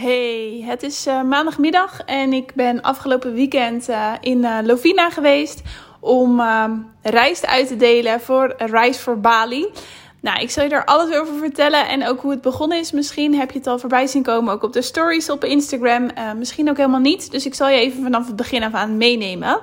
Hey, het is uh, maandagmiddag en ik ben afgelopen weekend uh, in uh, Lovina geweest om reis uit te delen voor Reis voor Bali. Nou, ik zal je daar alles over vertellen en ook hoe het begonnen is. Misschien heb je het al voorbij zien komen, ook op de stories op Instagram. misschien ook helemaal niet. Dus ik zal je even vanaf het begin af aan meenemen.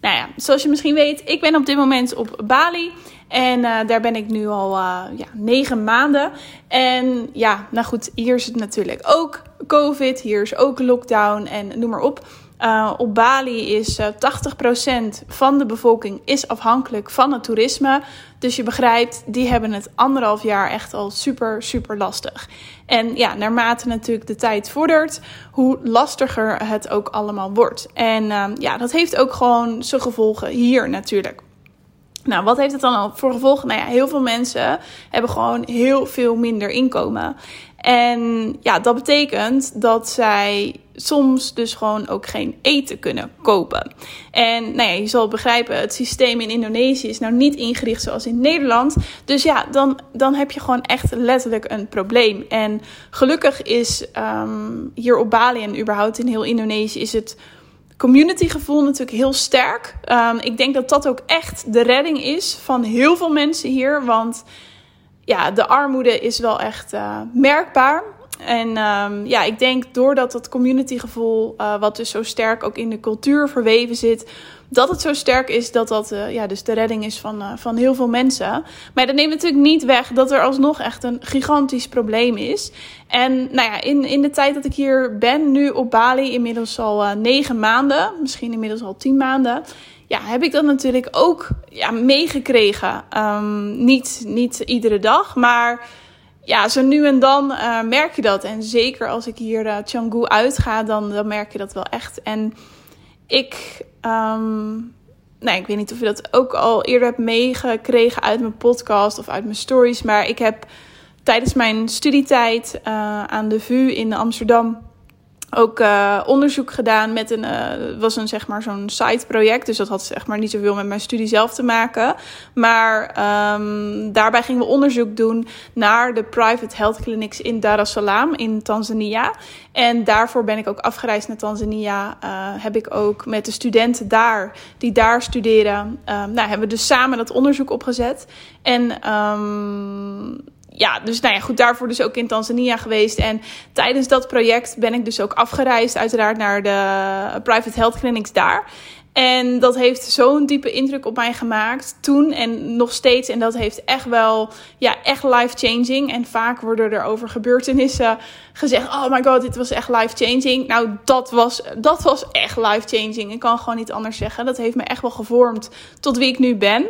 Nou ja, zoals je misschien weet, ik ben op dit moment op Bali. En daar ben ik nu al uh, ja, negen maanden. En ja, nou goed, hier is het natuurlijk ook COVID. Hier is ook lockdown en noem maar op. Uh, op Bali is 80% van de bevolking is afhankelijk van het toerisme. Dus je begrijpt, die hebben het anderhalf jaar echt al super, super lastig. En ja, naarmate natuurlijk de tijd vordert, hoe lastiger het ook allemaal wordt. En ja, dat heeft ook gewoon zijn gevolgen hier natuurlijk. Nou, wat heeft het dan voor gevolgen? Nou ja, heel veel mensen hebben gewoon heel veel minder inkomen. En ja, dat betekent dat zij soms dus gewoon ook geen eten kunnen kopen. En nou je zal begrijpen, het systeem in Indonesië is nou niet ingericht zoals in Nederland. Dus ja, dan, dan heb je gewoon echt letterlijk een probleem. En gelukkig is um, hier op Bali en überhaupt in heel Indonesië is het communitygevoel natuurlijk heel sterk. Um, ik denk dat dat ook echt de redding is van heel veel mensen hier. Want ja, de armoede is wel echt uh, merkbaar. En um, ja, ik denk doordat dat communitygevoel, uh, wat dus zo sterk ook in de cultuur verweven zit, dat het zo sterk is dat dat uh, ja, dus de redding is van, van heel veel mensen. Maar dat neemt natuurlijk niet weg dat er alsnog echt een gigantisch probleem is. En nou ja, in, in de tijd dat ik hier ben, nu op Bali, inmiddels al negen maanden, misschien inmiddels al tien maanden. Ja, heb ik dat natuurlijk ook ja, meegekregen. Um, niet, niet iedere dag, maar ja, zo nu en dan uh, merk je dat. En zeker als ik hier uh, Canggu uitga, dan, dan merk je dat wel echt. En ik, um, nou, ik weet niet of je dat ook al eerder hebt meegekregen uit mijn podcast of uit mijn stories. Maar ik heb tijdens mijn studietijd uh, aan de VU in Amsterdam ook uh, onderzoek gedaan met een, uh, was een zeg maar zo'n site project. Dus dat had zeg maar niet zoveel met mijn studie zelf te maken. Maar um, daarbij gingen we onderzoek doen naar de private health clinics in Dar es Salaam in Tanzania. En daarvoor ben ik ook afgereisd naar Tanzania. Uh, heb ik ook met de studenten daar, die daar studeren, um, nou hebben we dus samen dat onderzoek opgezet. En um, ja, dus nou ja, goed, daarvoor dus ook in Tanzania geweest. En tijdens dat project ben ik dus ook afgereisd, uiteraard naar de private health clinics daar. En dat heeft zo'n diepe indruk op mij gemaakt toen en nog steeds. En dat heeft echt wel, ja, echt life-changing. En vaak worden er over gebeurtenissen gezegd: Oh my god, dit was echt life-changing. Nou, dat was, dat was echt life-changing. Ik kan gewoon niet anders zeggen. Dat heeft me echt wel gevormd tot wie ik nu ben. Uh,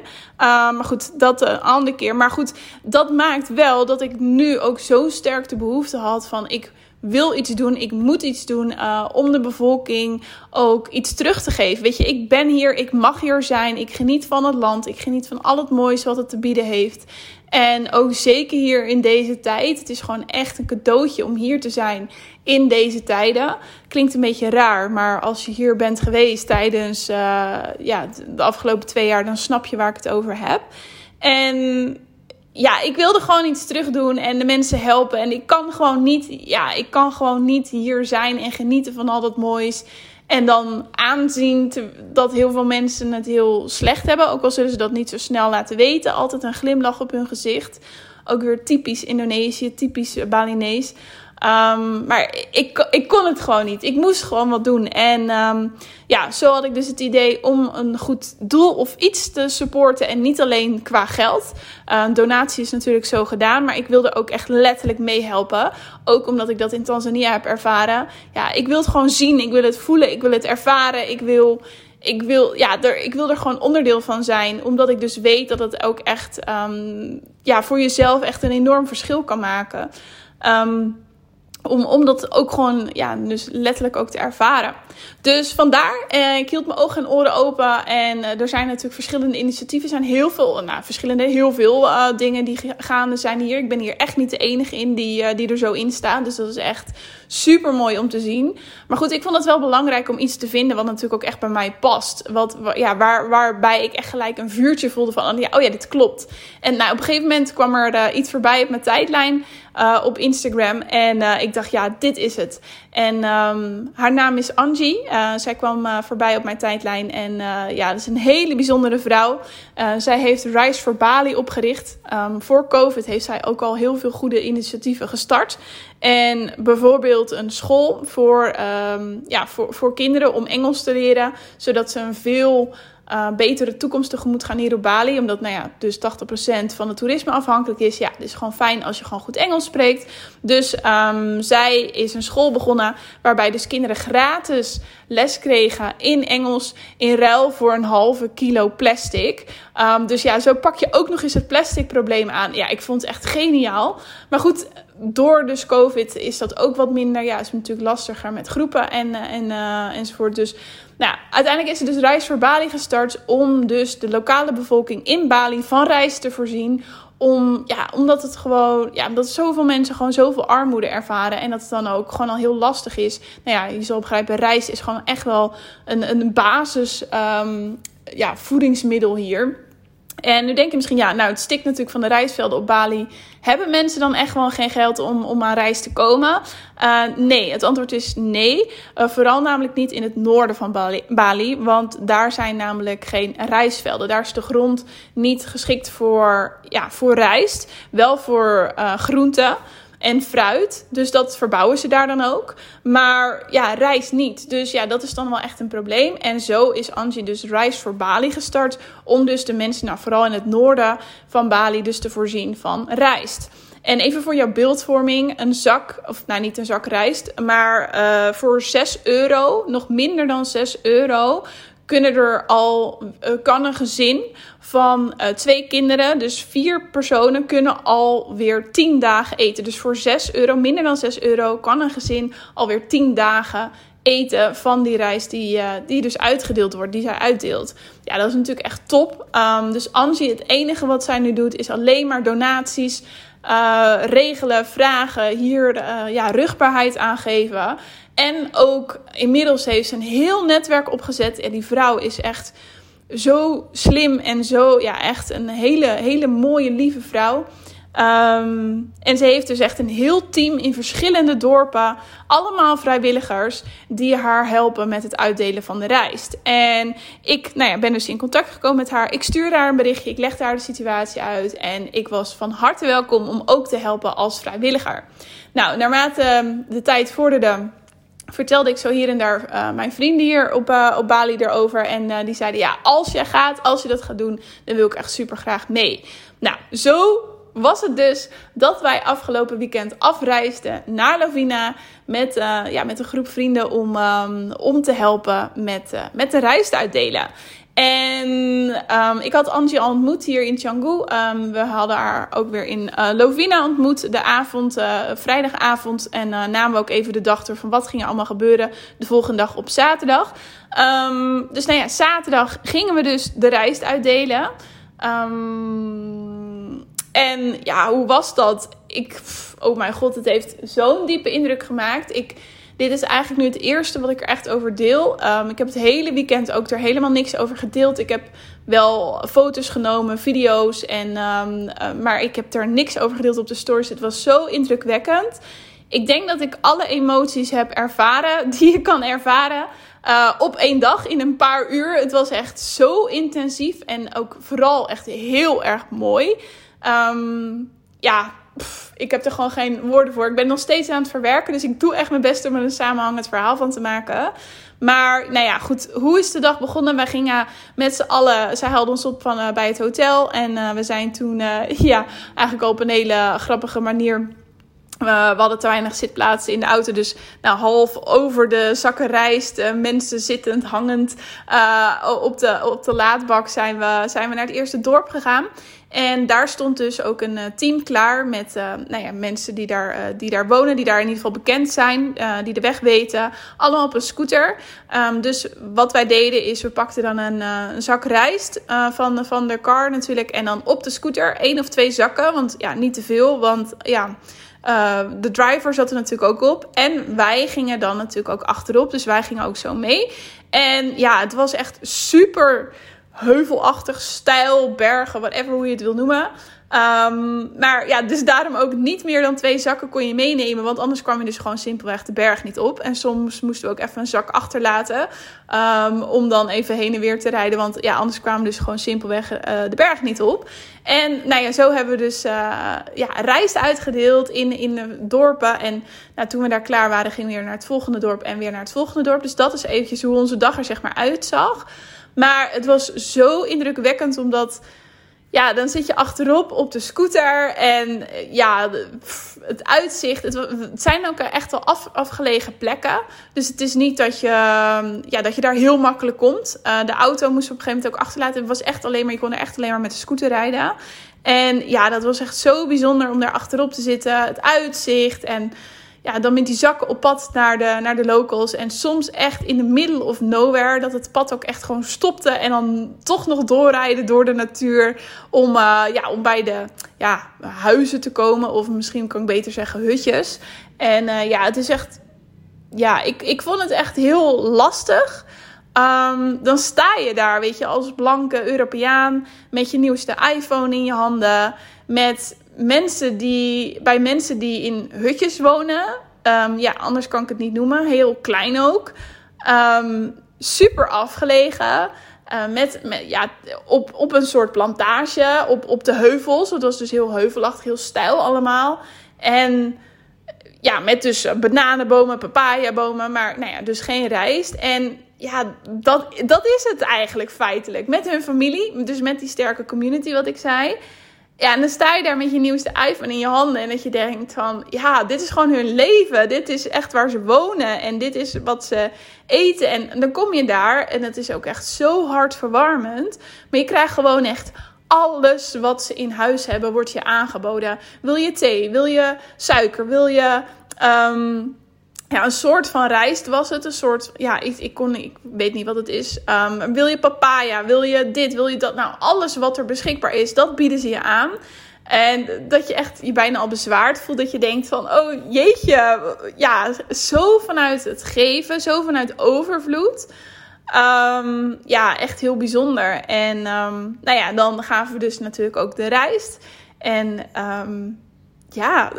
maar goed, dat een andere keer. Maar goed, dat maakt wel dat ik nu ook zo sterk de behoefte had van: ik wil iets doen, ik moet iets doen uh, om de bevolking ook iets terug te geven. Weet je, ik ben hier, ik mag hier zijn, ik geniet van het land, ik geniet van al het moois wat het te bieden heeft. En ook zeker hier in deze tijd. Het is gewoon echt een cadeautje om hier te zijn in deze tijden. Klinkt een beetje raar, maar als je hier bent geweest tijdens uh, ja, de afgelopen twee jaar, dan snap je waar ik het over heb. En ja, ik wilde gewoon iets terug doen en de mensen helpen. En ik kan gewoon niet, ja, ik kan gewoon niet hier zijn en genieten van al dat moois. En dan aanzien dat heel veel mensen het heel slecht hebben. Ook al zullen ze dat niet zo snel laten weten. Altijd een glimlach op hun gezicht. Ook weer typisch Indonesië, typisch Balinees. Um, maar ik, ik kon het gewoon niet. Ik moest gewoon wat doen. En um, ja, zo had ik dus het idee om een goed doel of iets te supporten. En niet alleen qua geld. Uh, donatie is natuurlijk zo gedaan. Maar ik wilde ook echt letterlijk meehelpen. Ook omdat ik dat in Tanzania heb ervaren. Ja, ik wil het gewoon zien. Ik wil het voelen. Ik wil het ervaren. Ik wil ik wil, ja, er, ik wil er gewoon onderdeel van zijn. Omdat ik dus weet dat het ook echt ja, voor jezelf echt een enorm verschil kan maken. Um, om, om dat ook gewoon, ja, dus letterlijk ook te ervaren. Dus vandaar, eh, ik hield mijn ogen en oren open. En eh, er zijn natuurlijk verschillende initiatieven. Er zijn heel veel, nou, verschillende, heel veel uh, dingen die gaande zijn hier. Ik ben hier echt niet de enige in die, uh, die er zo in staan. Dus dat is echt super mooi om te zien. Maar goed, ik vond het wel belangrijk om iets te vinden wat natuurlijk ook echt bij mij past. Wat, ja, waar, waarbij ik echt gelijk een vuurtje voelde van, oh ja, dit klopt. En nou, op een gegeven moment kwam er iets voorbij op mijn tijdlijn. Uh, op Instagram. En uh, ik dacht, ja, dit is het. En um, haar naam is Angie. Uh, zij kwam voorbij op mijn tijdlijn. En ja, dat is een hele bijzondere vrouw. zij heeft Rise for Bali opgericht. Um, voor COVID heeft zij ook al heel veel goede initiatieven gestart. En bijvoorbeeld een school voor, um, ja, voor, voor kinderen om Engels te leren. Zodat ze een veel uh, betere toekomst tegemoet gaan hier op Bali. Omdat nou ja, dus 80% van het toerisme afhankelijk is. Ja, het is gewoon fijn als je gewoon goed Engels spreekt. Dus um, zij is een school begonnen waarbij dus kinderen gratis les kregen in Engels in ruil voor een halve kilo plastic. Um, dus ja, zo pak je ook nog eens het plastic probleem aan. Ja, ik vond het echt geniaal. Maar goed, door dus COVID is dat ook wat minder. Ja, is natuurlijk lastiger met groepen en, eh, en, uh, enzovoort. Dus nou, uiteindelijk is er dus Reis voor Bali gestart om dus de lokale bevolking in Bali van reis te voorzien. Om, ja, omdat het gewoon, ja, omdat zoveel mensen gewoon zoveel armoede ervaren. En dat het dan ook gewoon al heel lastig is. Nou ja, je zal begrijpen, reis is gewoon echt wel een, een basis um, ja, voedingsmiddel hier. En nu denk je misschien, ja, nou, het stikt natuurlijk van de reisvelden op Bali. Hebben mensen dan echt gewoon geen geld om, om aan reis te komen? Uh, nee, het antwoord is nee. Uh, vooral namelijk niet in het noorden van Bali, want daar zijn namelijk geen reisvelden. Daar is de grond niet geschikt voor, ja, voor rijst, wel voor uh, groenten en fruit. Dus dat verbouwen ze daar dan ook. Maar ja, rijst niet. Dus ja, dat is dan wel echt een probleem. En zo is Angie dus Rijst voor Bali gestart. Om dus de mensen, nou vooral in het noorden van Bali, dus te voorzien van rijst. En even voor jouw beeldvorming, een zak, of nou niet een zak rijst, maar uh, voor 6 euro, nog minder dan 6 euro, kunnen er al, uh, kan een gezin van uh, twee kinderen, dus vier personen, kunnen alweer 10 dagen eten. Dus voor 6 euro, minder dan 6 euro, kan een gezin alweer 10 dagen eten van die reis die, uh, die dus uitgedeeld wordt, die zij uitdeelt. Ja, dat is natuurlijk echt top. Um, dus Angie, het enige wat zij nu doet, is alleen maar donaties regelen, vragen, hier ja, rugbaarheid aangeven. En ook inmiddels heeft ze een heel netwerk opgezet. En die vrouw is echt zo slim en zo, ja, echt een hele, hele mooie, lieve vrouw. Um, en ze heeft dus echt een heel team in verschillende dorpen. Allemaal vrijwilligers die haar helpen met het uitdelen van de rijst. En ik nou ja, ben dus in contact gekomen met haar. Ik stuurde haar een berichtje. Ik legde haar de situatie uit. En ik was van harte welkom om ook te helpen als vrijwilliger. Nou, naarmate de tijd vorderde vertelde ik zo hier en daar uh, mijn vrienden hier op, uh, op Bali erover. En uh, die zeiden: Ja, als je gaat, als je dat gaat doen, dan wil ik echt super graag mee. Nou, zo was het dus dat wij afgelopen weekend afreisden naar Lavina met, ja, met een groep vrienden om, um, om te helpen met, met de reis te uitdelen. En um, ik had Angie al ontmoet hier in Canggu. Um, we hadden haar ook weer in uh, Lovina ontmoet. De avond, uh, vrijdagavond. En uh, namen ook even de dag door van wat ging er allemaal gebeuren de volgende dag op zaterdag. Um, dus nou ja, zaterdag gingen we dus de reis uitdelen. en ja, hoe was dat? Ik, oh mijn god, het heeft zo'n diepe indruk gemaakt. Ik dit is eigenlijk nu het eerste wat ik er echt over deel. Um, ik heb het hele weekend ook er helemaal niks over gedeeld. Ik heb wel foto's genomen, video's, en, um, uh, maar ik heb er niks over gedeeld op de stories. Het was zo indrukwekkend. Ik denk dat ik alle emoties heb ervaren die je kan ervaren. Uh, op één dag in een paar uur. Het was echt zo intensief en ook vooral echt heel erg mooi. Um, ja, ik heb er gewoon geen woorden voor. Ik ben nog steeds aan het verwerken. Dus ik doe echt mijn best om er een samenhangend verhaal van te maken. Maar nou ja, goed. Hoe is de dag begonnen? Wij gingen met z'n allen. Zij haalden ons op van, uh, bij het hotel. En uh, we zijn toen, uh, ja, eigenlijk op een hele grappige manier. we hadden te weinig zitplaatsen in de auto. Dus nou, half over de zakken rijst. mensen zittend, hangend. op, de, op de laadbak zijn we, zijn we naar het eerste dorp gegaan. En daar stond dus ook een uh, team klaar met uh, nou ja, mensen die daar, uh, die daar wonen, die daar in ieder geval bekend zijn, die de weg weten. Allemaal op een scooter. Um, dus wat wij deden is, we pakten dan een, een zak rijst van, van de car natuurlijk. En dan op de scooter één of twee zakken, want ja, niet te veel. Want ja, de driver zat er natuurlijk ook op. En wij gingen dan natuurlijk ook achterop, dus wij gingen ook zo mee. En ja, het was echt super heuvelachtig, stijl, bergen, whatever hoe je het wil noemen. Um, maar ja, dus daarom ook niet meer dan twee zakken kon je meenemen. Want anders kwam je dus gewoon simpelweg de berg niet op. En soms moesten we ook even een zak achterlaten. Um, om dan even heen en weer te rijden. Want ja, anders kwamen we dus gewoon simpelweg uh, de berg niet op. En nou ja, zo hebben we dus uh, ja, reis uitgedeeld in, in de dorpen. En nou, toen we daar klaar waren, gingen we weer naar het volgende dorp en weer naar het volgende dorp. Dus dat is eventjes hoe onze dag er zeg maar uitzag. Maar het was zo indrukwekkend omdat ja, dan zit je achterop op de scooter. En ja, het uitzicht. Het, zijn ook echt wel af, afgelegen plekken. Dus het is niet dat je, ja, dat je daar heel makkelijk komt. Uh, de auto moest op een gegeven moment ook achterlaten. Het was echt alleen maar, je kon er echt alleen maar met de scooter rijden. En ja, dat was echt zo bijzonder om daar achterop te zitten. Het uitzicht en ja, dan met die zakken op pad naar de, naar de locals. En soms echt in de middle of nowhere. Dat het pad ook echt gewoon stopte. En dan toch nog doorrijden door de natuur. Om, uh, ja, om bij de ja, huizen te komen. Of misschien kan ik beter zeggen hutjes. En uh, ja, het is echt... Ja, ik, ik vond het echt heel lastig. Um, dan sta je daar, weet je, als blanke Europeaan. Met je nieuwste iPhone in je handen. Met mensen die, bij mensen die in hutjes wonen. Um, ja, anders kan ik het niet noemen. Heel klein ook. Um, super afgelegen. Met, met, ja, op, op een soort plantage, op, op de heuvels. Het was dus heel heuvelachtig, heel stijl allemaal. En ja, met dus bananenbomen, papayabomen, maar nou ja, dus geen rijst. En ja, dat, dat is het eigenlijk feitelijk. Met hun familie, dus met die sterke community wat ik zei. Ja, en dan sta je daar met je nieuwste iPhone in je handen en dat je denkt van, ja, dit is gewoon hun leven. Dit is echt waar ze wonen en dit is wat ze eten. En dan kom je daar en het is ook echt zo hartverwarmend. Maar je krijgt gewoon echt alles wat ze in huis hebben, wordt je aangeboden. Wil je thee? Wil je suiker? Wil je... Um, ja, een soort van rijst was het. Een soort, ja, ik, ik, kon, ik weet niet wat het is. Um, wil je papaya? Wil je dit? Wil je dat? Nou, alles wat er beschikbaar is, dat bieden ze je aan. En dat je echt je bijna al bezwaard voelt. Dat je denkt van, oh jeetje. Ja, zo vanuit het geven. Zo vanuit overvloed. Um, ja, echt heel bijzonder. En um, nou ja, dan gaven we dus natuurlijk ook de rijst. En ja,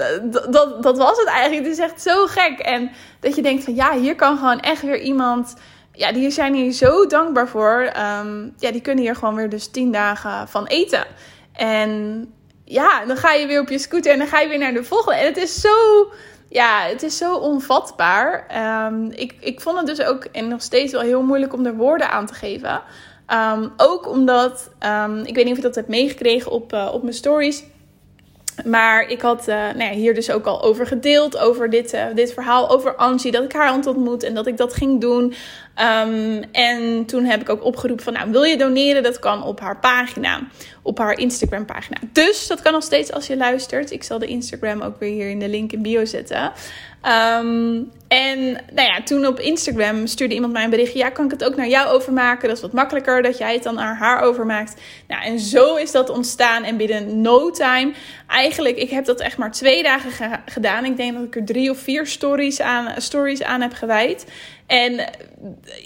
dat, dat was het eigenlijk. Het is echt zo gek. En dat je denkt van ja, hier kan gewoon echt weer iemand. Ja, die zijn hier zo dankbaar voor. Um, ja, die kunnen hier gewoon weer dus tien dagen van eten. En ja, dan ga je weer op je scooter en dan ga je weer naar de volgende. En het is zo, ja, het is zo onvatbaar. Um, ik, ik vond het dus ook en nog steeds wel heel moeilijk om er woorden aan te geven. Um, ook omdat, ik weet niet of je dat hebt meegekregen op, uh, op mijn stories maar ik had uh, nou ja, hier dus ook al over gedeeld, over dit, uh, dit verhaal, over Angie, dat ik haar had ontmoet en dat ik dat ging doen. Um, en toen heb ik ook opgeroepen van, nou, wil je doneren? Dat kan op haar pagina, op haar Instagram pagina. Dus dat kan nog steeds als je luistert. Ik zal de Instagram ook weer hier in de link in bio zetten. Um, en nou ja, toen op Instagram stuurde iemand mij een berichtje. Ja, kan ik het ook naar jou overmaken? Dat is wat makkelijker dat jij het dan naar haar overmaakt. Nou, en zo is dat ontstaan. En binnen no time, eigenlijk, ik heb dat echt maar twee dagen gedaan. Ik denk dat ik er drie of vier stories aan, stories aan heb gewijd. En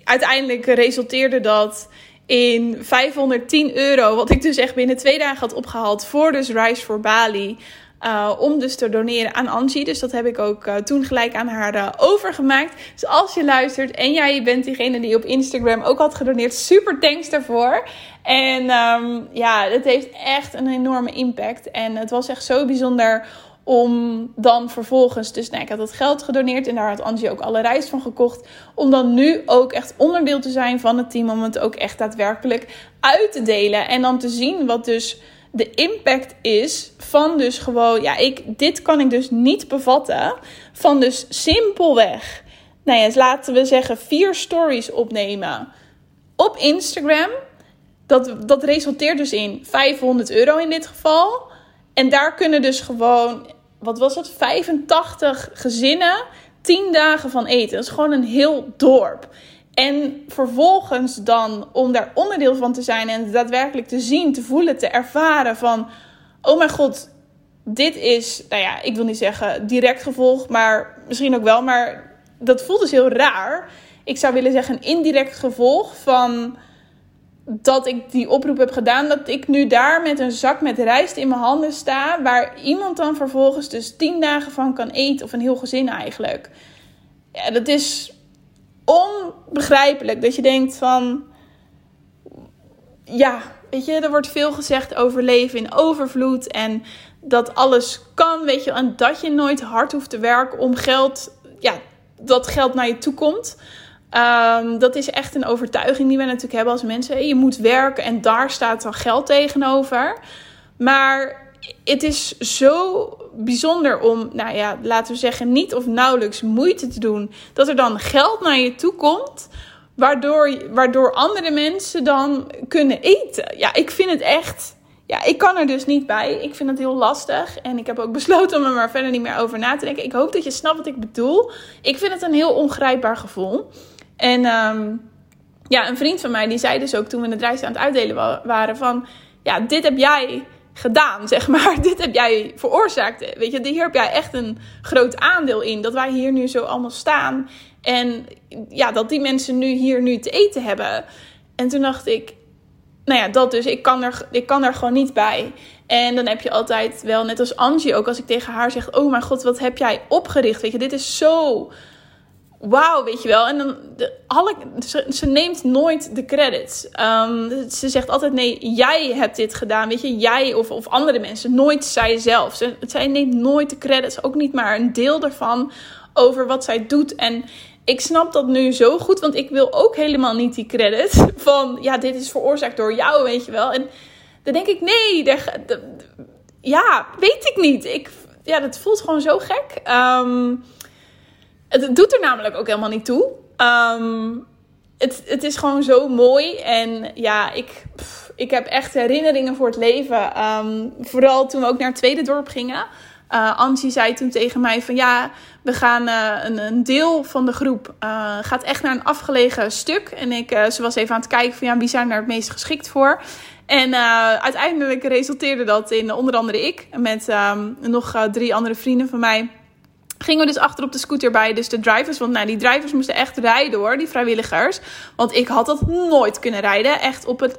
uiteindelijk resulteerde dat in 510 euro. Wat ik dus echt binnen twee dagen had opgehaald voor dus Rise for Bali. Uh, om dus te doneren aan Angie. Dus dat heb ik ook uh, toen gelijk aan haar uh, overgemaakt. Dus als je luistert en jij bent diegene die op Instagram ook had gedoneerd, super thanks daarvoor. En um, ja, het heeft echt een enorme impact. En het was echt zo bijzonder om dan vervolgens, dus nou, ik had dat geld gedoneerd en daar had Angie ook alle reis van gekocht. Om dan nu ook echt onderdeel te zijn van het team. Om het ook echt daadwerkelijk uit te delen. En dan te zien wat dus de impact is van dus gewoon, ja, ik, dit kan ik dus niet bevatten. Van dus simpelweg, nou ja, laten we zeggen, vier stories opnemen op Instagram. Dat, dat resulteert dus in 500 euro in dit geval. En daar kunnen dus gewoon, wat was het, 85 gezinnen 10 dagen van eten. Dat is gewoon een heel dorp. En vervolgens dan om daar onderdeel van te zijn en daadwerkelijk te zien, te voelen, te ervaren van, oh mijn god, dit is, nou ja, ik wil niet zeggen direct gevolg, maar misschien ook wel, maar dat voelt dus heel raar. Ik zou willen zeggen een indirect gevolg van dat ik die oproep heb gedaan, dat ik nu daar met een zak met rijst in mijn handen sta, waar iemand dan vervolgens dus tien dagen van kan eten, of een heel gezin eigenlijk. Ja, dat is onbegrijpelijk. Dat je denkt van, ja, weet je, er wordt veel gezegd over leven in overvloed en dat alles kan, weet je, en dat je nooit hard hoeft te werken om geld, ja, dat geld naar je toe komt. Ehm, dat is echt een overtuiging die we natuurlijk hebben als mensen. Je moet werken en daar staat dan geld tegenover. Maar het is zo bijzonder om, nou ja, laten we zeggen, niet of nauwelijks moeite te doen. Dat er dan geld naar je toe komt. Waardoor, waardoor andere mensen dan kunnen eten. Ja, ik vind het echt. Ja, ik kan er dus niet bij. Ik vind het heel lastig. En ik heb ook besloten om er maar verder niet meer over na te denken. Ik hoop dat je snapt wat ik bedoel. Ik vind het een heel ongrijpbaar gevoel. En um, ja, een vriend van mij die zei dus ook toen we het reis aan het uitdelen waren van... Ja, dit heb jij gedaan, zeg maar. Dit heb jij veroorzaakt. Weet je, hier heb jij echt een groot aandeel in. Dat wij hier nu zo allemaal staan. En ja, dat die mensen nu hier nu te eten hebben. En toen dacht ik, nou ja, dat dus. Ik kan er, ik kan er gewoon niet bij. En dan heb je altijd wel, net als Angie ook, als ik tegen haar zeg: Oh mijn god, wat heb jij opgericht? Weet je, dit is zo wauw, weet je wel. En dan, alle, ze, neemt nooit de credits. Um, ze zegt altijd, nee, jij hebt dit gedaan, weet je. Jij of, of andere mensen, nooit zij zelf. Ze, zij neemt nooit de credits, ook niet maar een deel daarvan over wat zij doet. En ik snap dat nu zo goed, want ik wil ook helemaal niet die credit van, ja, dit is veroorzaakt door jou, weet je wel. En dan denk ik, nee, ja, weet ik niet. Ik, ja, dat voelt gewoon zo gek. Um, het doet er namelijk ook helemaal niet toe. Ehm, het, het is gewoon zo mooi. En ja, ik, ik heb echt herinneringen voor het leven. Ehm, vooral toen we ook naar het tweede dorp gingen. Uh, Angie zei toen tegen mij van ja, we gaan uh, een, een, deel van de groep uh, gaat echt naar een afgelegen stuk. En ik, ze was even aan het kijken van ja, wie zijn daar het meest geschikt voor. En uiteindelijk resulteerde dat in onder andere ik met um, nog drie andere vrienden van mij gingen we dus achter op de scooter bij dus de drivers. Want nou, die drivers moesten echt rijden hoor, die vrijwilligers. Want ik had dat nooit kunnen rijden. Echt op het,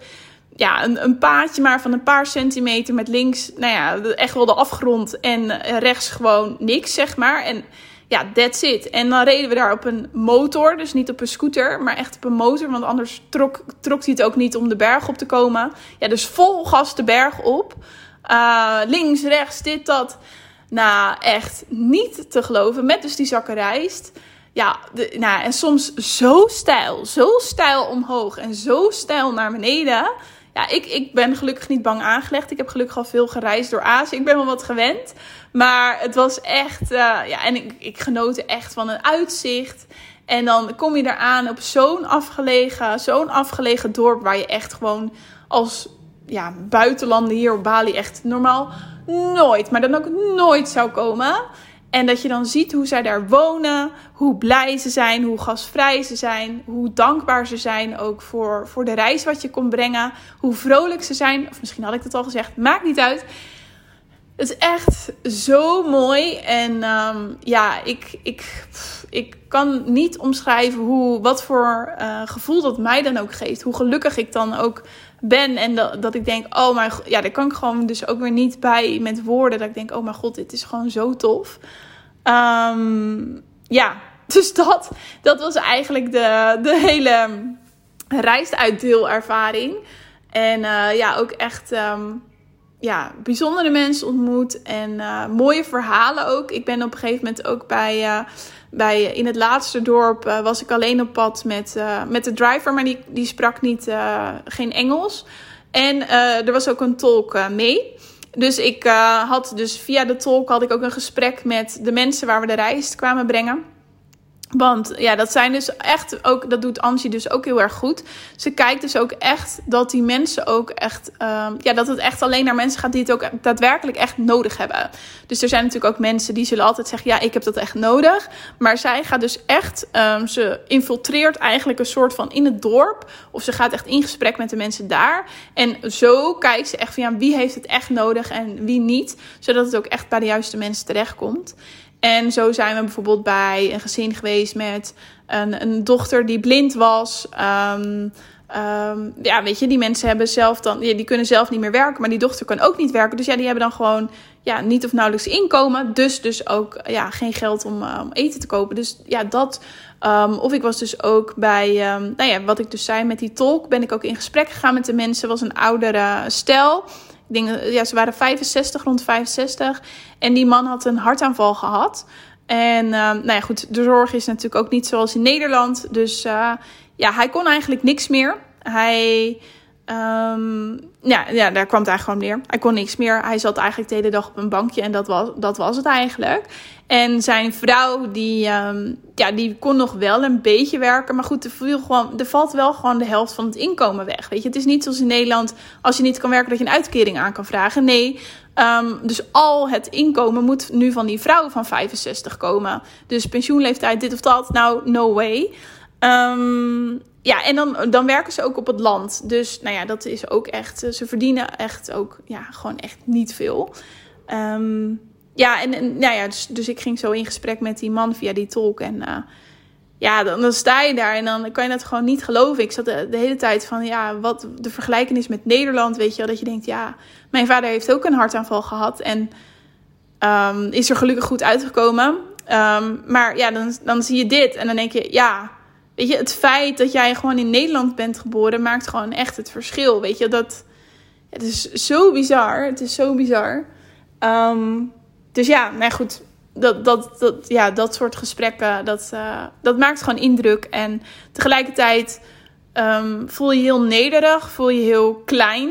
ja, een, een paadje maar van een paar centimeter met links, nou ja, echt wel de afgrond. En rechts gewoon niks, zeg maar. En ja, that's it. En dan reden we daar op een motor, dus niet op een scooter, maar echt op een motor. Want anders trok, trok hij het ook niet om de berg op te komen. Ja, dus vol gas de berg op. Uh, links, rechts, dit, dat. Nou, echt niet te geloven. Met dus die zakken rijst. Ja, de, nou, en soms zo stijl. Zo stijl omhoog en zo stijl naar beneden. Ja, ik, ik ben gelukkig niet bang aangelegd. Ik heb gelukkig al veel gereisd door Azië. Ik ben wel wat gewend. Maar het was echt... Uh, ja, en ik, ik genoten echt van een uitzicht. En dan kom je eraan op zo'n afgelegen, zo'n afgelegen dorp... waar je echt gewoon als ja, buitenlander hier op Bali echt normaal nooit, maar dan ook nooit zou komen. En dat je dan ziet hoe zij daar wonen, hoe blij ze zijn, hoe gastvrij ze zijn, hoe dankbaar ze zijn ook voor, voor de reis wat je kon brengen, hoe vrolijk ze zijn. Of misschien had ik het al gezegd, maakt niet uit. Het is echt zo mooi. En um, ja, ik, ik, ik kan niet omschrijven hoe, wat voor uh, gevoel dat mij dan ook geeft. Hoe gelukkig ik dan ook ben. En dat, dat ik denk, oh mijn ja, daar kan ik gewoon dus ook weer niet bij met woorden. Dat ik denk, oh mijn god, dit is gewoon zo tof. Um, ja, dus dat, dat was eigenlijk de, de hele reisuitdeelervaring. En uh, ja, ook echt um, ja, bijzondere mensen ontmoet. En uh, mooie verhalen ook. Ik ben op een gegeven moment ook bij... Uh, bij, in het laatste dorp uh, was ik alleen op pad met, uh, met de driver, maar die, die sprak niet, uh, geen Engels. En er was ook een tolk mee. Dus ik had dus via de tolk had ik ook een gesprek met de mensen waar we de reis kwamen brengen. Want ja, dat zijn dus echt ook, dat doet Angie dus ook heel erg goed. Ze kijkt dus ook echt dat die mensen ook echt, um, ja, dat het echt alleen naar mensen gaat die het ook daadwerkelijk echt nodig hebben. Dus er zijn natuurlijk ook mensen die zullen altijd zeggen, ja, ik heb dat echt nodig. Maar zij gaat dus echt, um, ze infiltreert eigenlijk een soort van in het dorp. Of ze gaat echt in gesprek met de mensen daar. En zo kijkt ze echt ja, wie heeft het echt nodig en wie niet. Zodat het ook echt bij de juiste mensen terechtkomt. En zo zijn we bijvoorbeeld bij een gezin geweest met een, een dochter die blind was. Um, Um, ja, weet je, die mensen hebben zelf dan, ja, die kunnen zelf niet meer werken, maar die dochter kan ook niet werken. Dus ja, die hebben dan gewoon ja, niet of nauwelijks inkomen. Dus dus ook ja, geen geld om, om eten te kopen. Dus ja, dat. Um, of ik was dus ook bij, nou ja, wat ik dus zei met die tolk, ben ik ook in gesprek gegaan met de mensen. was een oudere stel. Denk, ja, ze waren 65, rond 65. En die man had een hartaanval gehad. En uh, nou ja, goed, de zorg is natuurlijk ook niet zoals in Nederland. Dus uh, ja, hij kon eigenlijk niks meer. Hij, um, ja, ja, daar kwam het eigenlijk gewoon neer. Hij kon niks meer. Hij zat eigenlijk de hele dag op een bankje en dat was, dat was het eigenlijk. En zijn vrouw, die, um, ja, die kon nog wel een beetje werken. Maar goed, er, viel gewoon, er valt wel gewoon de helft van het inkomen weg. Weet je, het is niet zoals in Nederland, als je niet kan werken, dat je een uitkering aan kan vragen. Nee, Um, dus al het inkomen moet nu van die vrouw van 65 komen. Dus pensioenleeftijd, dit of dat. Nou, no way. Um, ja, en dan, dan werken ze ook op het land. Dus nou ja, dat is ook echt. Ze verdienen echt ook, ja, gewoon echt niet veel. Um, ja, en, nou ja, dus, dus ik ging zo in gesprek met die man via die tolk. En uh, ja, dan, sta je daar en dan kan je dat gewoon niet geloven. Ik zat de, hele tijd van, ja, wat de vergelijking is met Nederland, weet je wel. Dat je denkt, ja, mijn vader heeft ook een hartaanval gehad en um, is er gelukkig goed uitgekomen. Um, maar ja, dan, dan zie je dit en dan denk je, ja, weet je, het feit dat jij gewoon in Nederland bent geboren maakt gewoon echt het verschil. Weet je, dat, het is zo bizar. Het is zo bizar. Um, dus ja, nou goed, dat, dat, dat, ja, dat soort gesprekken, dat, uh, dat maakt gewoon indruk. En tegelijkertijd um, voel je heel nederig, voel je heel klein.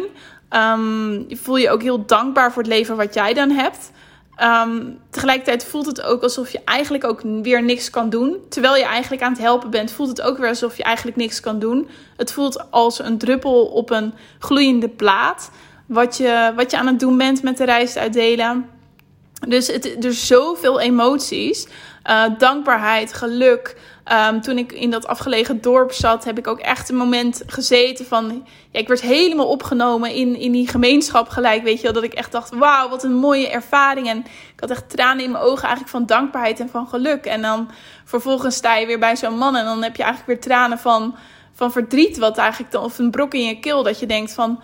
Um, voel je ook heel dankbaar voor het leven wat jij dan hebt. Um, tegelijkertijd voelt het ook alsof je eigenlijk ook weer niks kan doen. Terwijl je eigenlijk aan het helpen bent, voelt het ook weer alsof je eigenlijk niks kan doen. Het voelt als een druppel op een gloeiende plaat. Wat je, wat je aan het doen bent met de reis uitdelen. Dus het, er zoveel emoties. Uh, dankbaarheid, geluk. Um, toen ik in dat afgelegen dorp zat, heb ik ook echt een moment gezeten van... Ja, ik werd helemaal opgenomen in, in die gemeenschap gelijk, weet je wel. Dat ik echt dacht, wauw, wat een mooie ervaring. En ik had echt tranen in mijn ogen eigenlijk van dankbaarheid en van geluk. En dan vervolgens sta je weer bij zo'n man en dan heb je eigenlijk weer tranen van, van verdriet. Wat eigenlijk dan, of een brok in je keel, dat je denkt van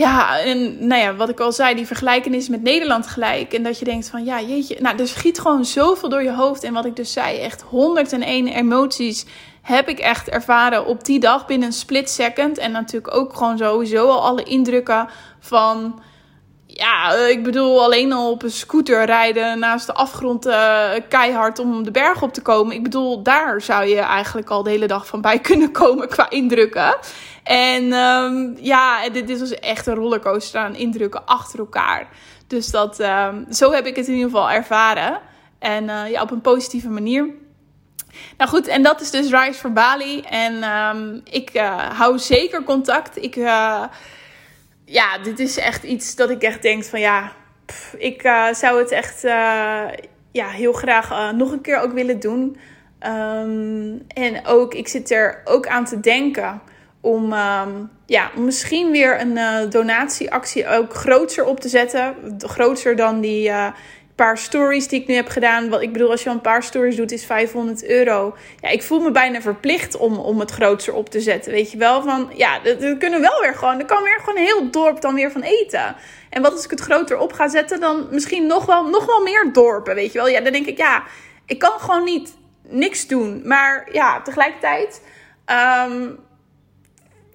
ja, en nou ja, wat ik al zei, die vergelijkenis met Nederland gelijk. En dat je denkt van, ja, jeetje. Nou, er schiet gewoon zoveel door je hoofd. En wat ik dus zei, echt 101 emoties heb ik echt ervaren op die dag binnen een split second. En natuurlijk ook gewoon sowieso al alle indrukken van... Ja, ik bedoel, alleen al op een scooter rijden naast de afgrond uh, keihard om de berg op te komen. Ik bedoel, daar zou je eigenlijk al de hele dag van bij kunnen komen qua indrukken. En um, ja, dit, dit was echt een rollercoaster aan indrukken achter elkaar. Dus dat, um, zo heb ik het in ieder geval ervaren. En uh, ja, op een positieve manier. Nou goed, en dat is dus Rise for Bali. En um, ik hou zeker contact. Ik, ja, dit is echt iets dat ik echt denk van ja, ik zou het echt ja, heel graag nog een keer ook willen doen. Um, en ook, ik zit er ook aan te denken om um, ja, misschien weer een donatieactie ook groter op te zetten. Groter dan die paar stories die ik nu heb gedaan. Wat ik bedoel, als je een paar stories doet, is 500 euro. Ja, ik voel me bijna verplicht om, om het groter op te zetten. Weet je wel, van ja, er kunnen wel weer gewoon, er kan weer gewoon een heel dorp dan weer van eten. En wat als ik het groter op ga zetten, dan misschien nog wel, nog wel meer dorpen, weet je wel. Ja, dan denk ik, ja, ik kan gewoon niet niks doen. Maar ja, tegelijkertijd... Um,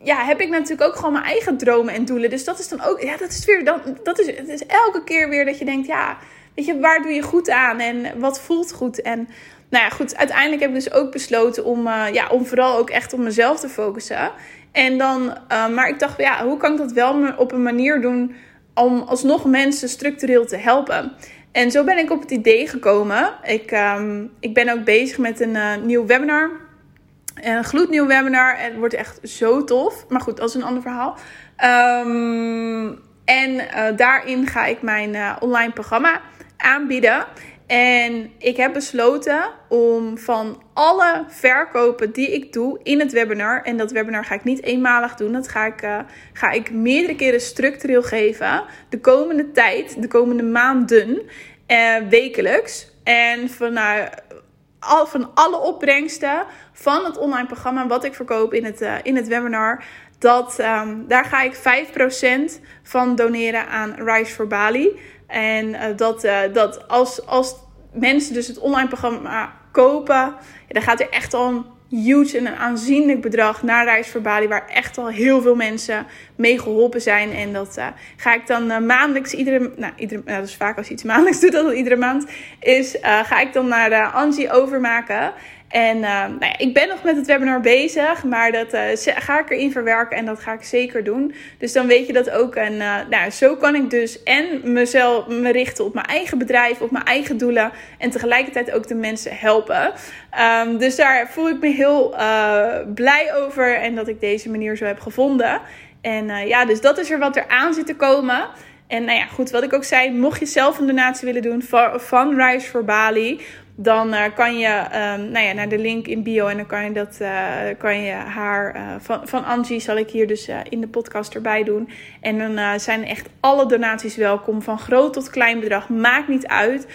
ja, heb ik natuurlijk ook gewoon mijn eigen dromen en doelen. Dus dat is dan ook, ja, dat is weer, dan, dat is, het is elke keer weer dat je denkt, ja, weet je, waar doe je goed aan en wat voelt goed? En nou ja, goed, uiteindelijk heb ik dus ook besloten om, uh, ja, om vooral ook echt op mezelf te focussen. En dan, uh, maar ik dacht, ja, hoe kan ik dat wel op een manier doen om alsnog mensen structureel te helpen? En zo ben ik op het idee gekomen. Ik, um, ik ben ook bezig met een uh, nieuw webinar een gloednieuw webinar. Het wordt echt zo tof. Maar goed, dat is een ander verhaal. Um, en daarin ga ik mijn online programma aanbieden. En ik heb besloten om van alle verkopen die ik doe in het webinar. En dat webinar ga ik niet eenmalig doen. Dat ga ik, uh, ga ik meerdere keren structureel geven. De komende tijd, de komende maanden, wekelijks. En vanuit al, van alle opbrengsten van het online programma wat ik verkoop in het, uh, in het webinar. Dat, um, daar ga ik 5% van doneren aan Rise for Bali. En uh, dat, uh, dat als, als mensen dus het online programma kopen, ja, dan gaat er echt al een huge en een aanzienlijk bedrag naar Reis voor Bali, waar echt al heel veel mensen mee geholpen zijn. En dat uh, ga ik dan maandelijks, iedere, nou, iedere, nou, dat is vaak als je iets maandelijks doet, dat iedere maand, is ga ik dan naar Angie overmaken. En uh, nou ja, ik ben nog met het webinar bezig, maar dat uh, ga ik erin verwerken en dat ga ik zeker doen. Dus dan weet je dat ook. En uh, nou, zo kan ik dus en mezelf me richten op mijn eigen bedrijf, op mijn eigen doelen en tegelijkertijd ook de mensen helpen. Um, dus daar voel ik me heel blij over en dat ik deze manier zo heb gevonden. En ja, dus dat is er wat er aan zit te komen. En nou ja, goed, wat ik ook zei, mocht je zelf een donatie willen doen van Rise for Bali, dan uh, kan je um, nou ja, naar de link in bio en dan kan je, dat, uh, kan je haar uh, van, van Angie zal ik hier dus in de podcast erbij doen. En dan zijn echt alle donaties welkom, van groot tot klein bedrag, maakt niet uit.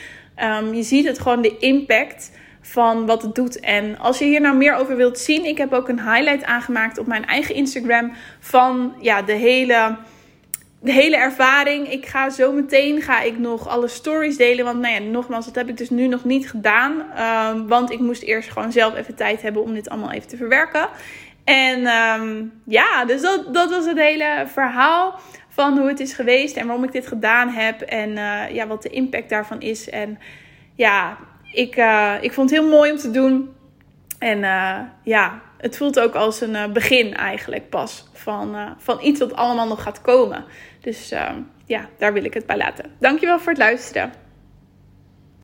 Um, je ziet het gewoon de impact van wat het doet. En als je hier nou meer over wilt zien, ik heb ook een highlight aangemaakt op mijn eigen Instagram van ja, de hele de hele ervaring. Ik ga zo meteen ga ik nog alle stories delen. Want nou ja, nogmaals, dat heb ik dus nu nog niet gedaan. Um, want ik moest eerst gewoon zelf even tijd hebben om dit allemaal even te verwerken. En um, ja, dus dat, dat was het hele verhaal van hoe het is geweest en waarom ik dit gedaan heb. En uh, ja, wat de impact daarvan is. En ja, ik, uh, ik vond het heel mooi om te doen. En uh, ja, het voelt ook als een begin eigenlijk pas van, van iets wat allemaal nog gaat komen. Dus uh, ja, daar wil ik het bij laten. Dankjewel voor het luisteren.